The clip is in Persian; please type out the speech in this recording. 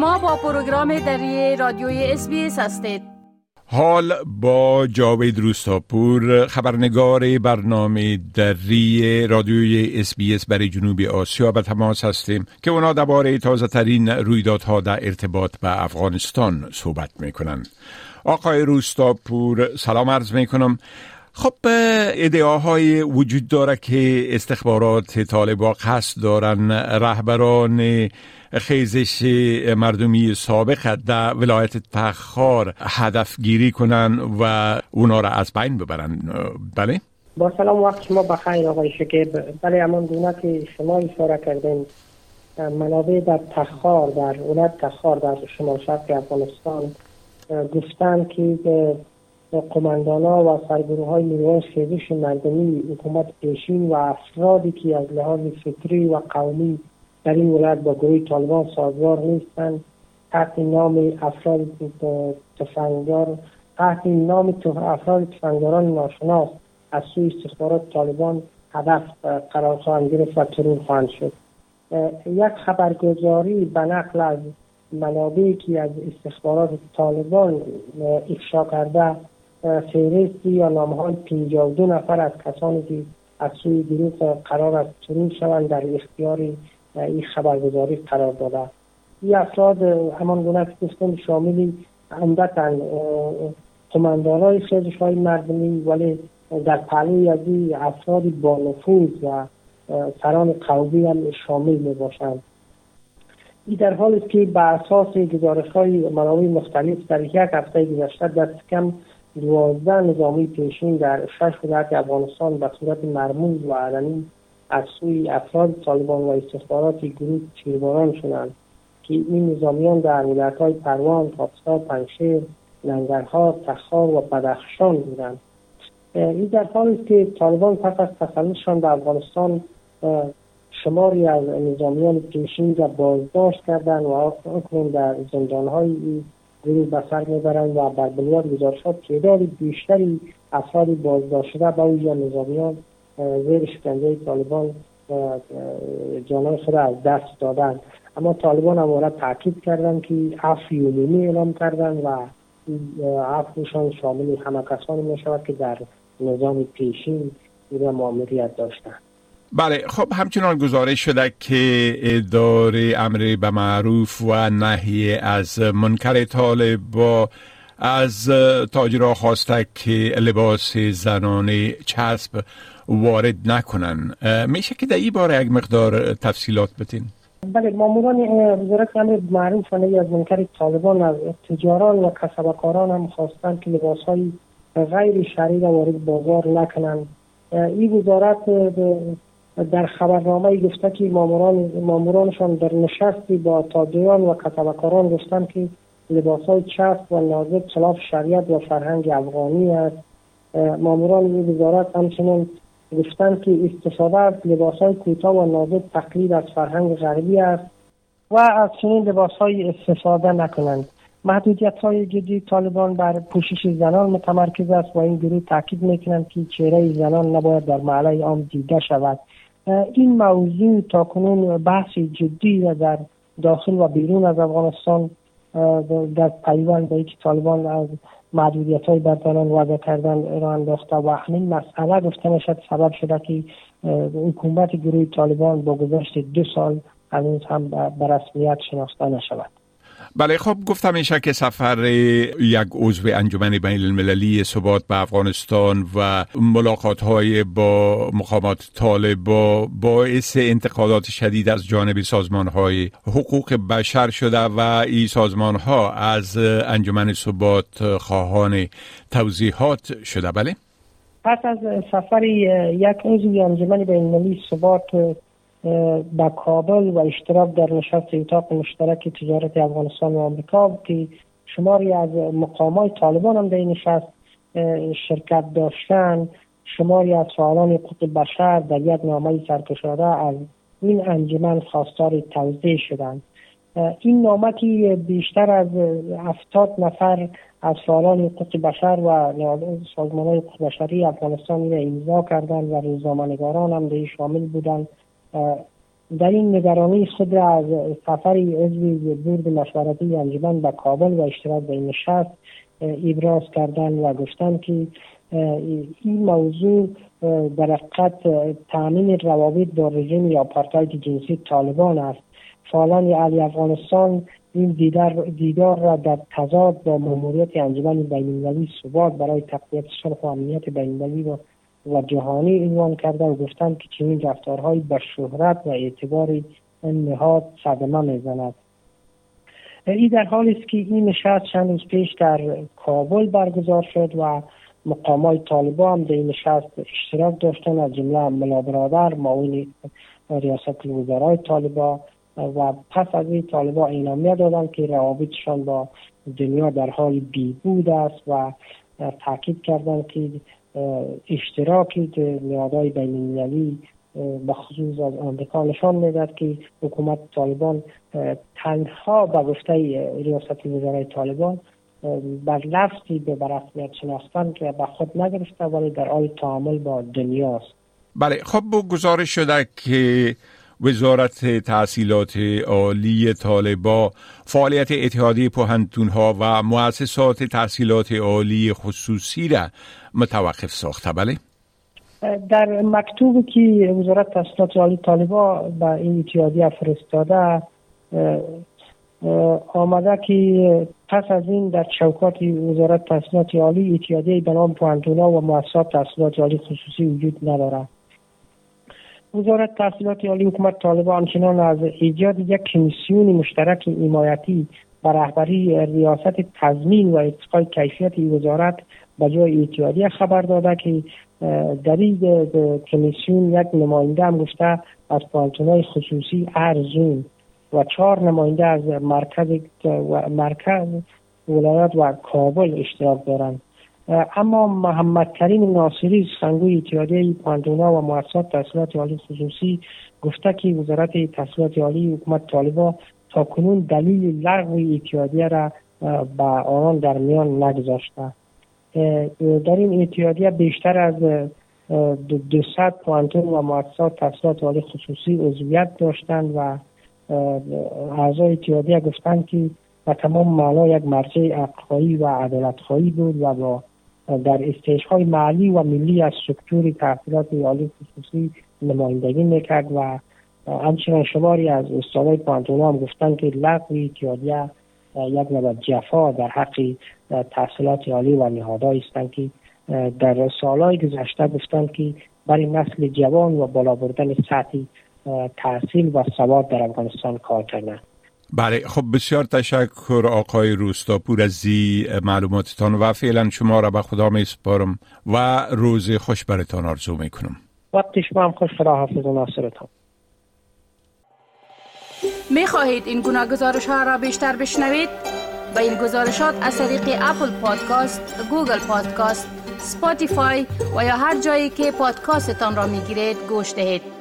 شما با پروگرام دری رادیوی اس هستید. حال با جاوید روستاپور خبرنگار برنامه دری رادیوی اس برای جنوب آسیا به تماس هستیم که اونا درباره تازه ترین رویدادها در ارتباط به افغانستان صحبت می‌کنند آقای روستاپور سلام عرض می‌کنم. خب ادعاهای وجود داره که استخبارات طالبا قصد دارن رهبران خیزش مردمی سابق در ولایت تخار هدف گیری کنن و اونا را از بین ببرن بله؟ با سلام وقت شما بخیر آقای شکیب بله امان گونه که شما اشاره کردین منابع در تخار در ولایت تخار در شمال شرق افغانستان گفتن که قماندان ها و سرگروه های نیروهای خیزش مردمی حکومت پیشین و افرادی که از لحاظ فکری و قومی در این ولایت با گروه طالبان سازگار نیستند تحت نام افراد تفنگدار تحت نام افراد تفنگداران ناشناس از سوی استخبارات طالبان هدف قرار خواهند گرفت و ترور خواهند شد. یک خبرگزاری به نقل از منابعی که از استخبارات طالبان افشا کرده فهرستی یا نامه های 52 نفر از کسانی که از سوی گروه قرار است ترور شوند در اختیار این خبرگزاری قرار داده. این افراد همان گونه که گفتم شاملی عمدتا های خیزش مردمی ولی در پهلوی از این افراد با نفوذ و سران قومی هم شامل می باشند این در حال است که به اساس گزارش های منابع مختلف در یک هفته گذشته دست کم دوازده نظامی پیشین در شش ولایت افغانستان به صورت مرموز و علنی از سوی افراد طالبان و استخبارات گروه تیرباران شدند که این نظامیان در ولایت های پروان، پاکستان، پنشیر، ننگرها، تخار و بدخشان بودند. این در حالی است که طالبان پس از تسلطشان در افغانستان شماری از نظامیان پیشین را بازداشت کردند و اکنون در زندانهای گروه به سر می‌برند و بر بنیاد گزارشات تعداد بیشتری افراد بازداشت شده به ویژه نظامیان زیر شکنجه طالبان جانای خود از دست دادن اما طالبان هم تاکید کردن که عفو عمومی اعلام کردن و عفوشان شامل همه کسانی می شود که در نظام پیشین را معاملیت داشتند. بله خب همچنان گزارش شده که اداره امر به معروف و نهی از منکر طالب با از تاجرها خواسته که لباس زنانه چسب وارد نکنن. میشه که در این باره یک مقدار تفصیلات بتین بله ماموران وزارت امر معروف و از منکر طالبان از تجاران و کسبکاران هم خواستن که لباس های غیر شرعی وارد بازار نکنند این وزارت در خبرنامه گفته که ماموران مامورانشان در نشستی با تاجران و کسبکاران گفتند که لباس های و نازک خلاف شریعت و فرهنگ افغانی است. ماموران این وزارت همچنین گفتند که استفاده از لباس های کوتاه و نازک تقلید از فرهنگ غربی است و از چنین لباس های استفاده نکنند. محدودیت های جدی طالبان بر پوشش زنان متمرکز است و این گروه تاکید می‌کنند که چهره زنان نباید در معله عام دیده شود. این موضوع تا کنون بحث جدی و در داخل و بیرون از افغانستان در پیوند به که طالبان از محدودیت های بر وضع کردن را انداخته و همین مسئله گفته می‌شد سبب شده که حکومت گروه طالبان با گذشت دو سال هنوز هم به رسمیت شناخته نشود. بله خب گفتم میشه که سفر یک عضو انجمن بین المللی ثبات به افغانستان و ملاقات های با مقامات طالب باعث انتقادات شدید از جانب سازمان های حقوق بشر شده و این سازمان ها از انجمن ثبات خواهان توضیحات شده بله؟ پس از سفر یک عضو انجمن بین المللی ثبات به کابل و اشتراک در نشست اتاق مشترک تجارت افغانستان و آمریکا که شماری از مقامات طالبان هم در این نشست شرکت داشتن. شماری از فعالان حقوق بشر در یک نامه سرکشاده از این انجمن خواستار توضیح شدند. این نامه که بیشتر از هفتاد نفر از فعالان حقوق بشر و سازمان های حقوق بشری افغانستان را امضا کردند و روزنامه‌نگاران هم در شامل بودند. در این نگرانی خود را از سفری عضو بورد مشورتی انجمن به کابل و اشتراک در این نشست ابراز کردن و گفتن که این موضوع در حقیقت تامین روابط با رژیم یا پارتای جنسی طالبان است. فعالان علی افغانستان این دیدار, دیدار را در تضاد با ماموریت انجمن بینالمللی ثبات برای تقویت صلح و امنیت بینالمللی و جهانی عنوان کرده و گفتند که چنین رفتارهایی به شهرت و اعتبار این نهاد صدمه می‌زند. این در حالی است که این نشست چند روز پیش در کابل برگزار شد و مقامای طالبان هم در این نشست اشتراک داشتن از جمله ملا برادر معاون ریاست الوزرای طالبان و پس از این طالبا اعلامیه دادند که روابطشان با دنیا در حال بیبود است و تاکید کردند که اشتراکی نهادهای بین المللی بخصوص از آمریکا نشان می‌داد که حکومت طالبان تنها به گفته ریاست وزرای طالبان بر لفظی به برسمیت شناختن که به خود نگرفته ولی در آی تعامل با دنیاست بله خب گزارش شده که وزارت تحصیلات عالی طالبا فعالیت اتحادیه پوهنتون ها و مؤسسات تحصیلات عالی خصوصی را متوقف ساخته بله؟ در مکتوبی که وزارت تحصیلات عالی طالبا به این اتحادیه فرستاده آمده که پس از این در چوکات وزارت تحصیلات عالی اتحادیه به نام پوهنتونا و مؤسسات تحصیلات عالی خصوصی وجود ندارد وزارت تحصیلات عالی حکومت طالبان همچنان از ایجاد یک کمیسیون مشترک حمایتی بر رهبری ریاست تضمین و ارتقای کیفیت وزارت به جای اتحادیه خبر داده که در این کمیسیون یک نماینده هم گفته از پالتونای خصوصی ارزون و چهار نماینده از مرکز و مرکز ولایت و کابل اشتراک دارند. اما محمد کریم ناصری سخنگوی اتحادیه پاندونا و مؤسسات تحصیلات عالی خصوصی گفته که وزارت تحصیلات عالی حکومت طالبا تا کنون دلیل لغو اتحادیه را به آنان در میان نگذاشته. در این اتحادیه بیشتر از 200 پوانتون و مؤسسات تحصیلات عالی خصوصی عضویت داشتند و اعضای اتحادیه گفتند که و تمام معنا یک مرجع عقلخواهی و عدالتخواهی بود و با در استیج های محلی و ملی از سکتور تحصیلات عالی خصوصی نمایندگی می‌کرد و همچنان شماری از استادای پانتونا هم گفتن که لغوی اتحادیه یک نوع جفا در حق تحصیلات عالی و نهادهایی هستند که در سالهای گذشته گفتن که برای نسل جوان و بالا بردن سطح تحصیل و سواد در افغانستان کار کردن بله خب بسیار تشکر آقای روستاپور از زی معلوماتتان و فعلا شما را به خدا می سپارم و روز خوش برتان آرزو می کنم وقتی شما هم خوش خدا حافظ و ناصرتان می خواهید این گونه گزارش ها را بیشتر بشنوید؟ با این گزارشات از طریق Apple Podcast، Google Podcast، Spotify و یا هر جایی که پادکاستتان را می گیرید گوش دهید.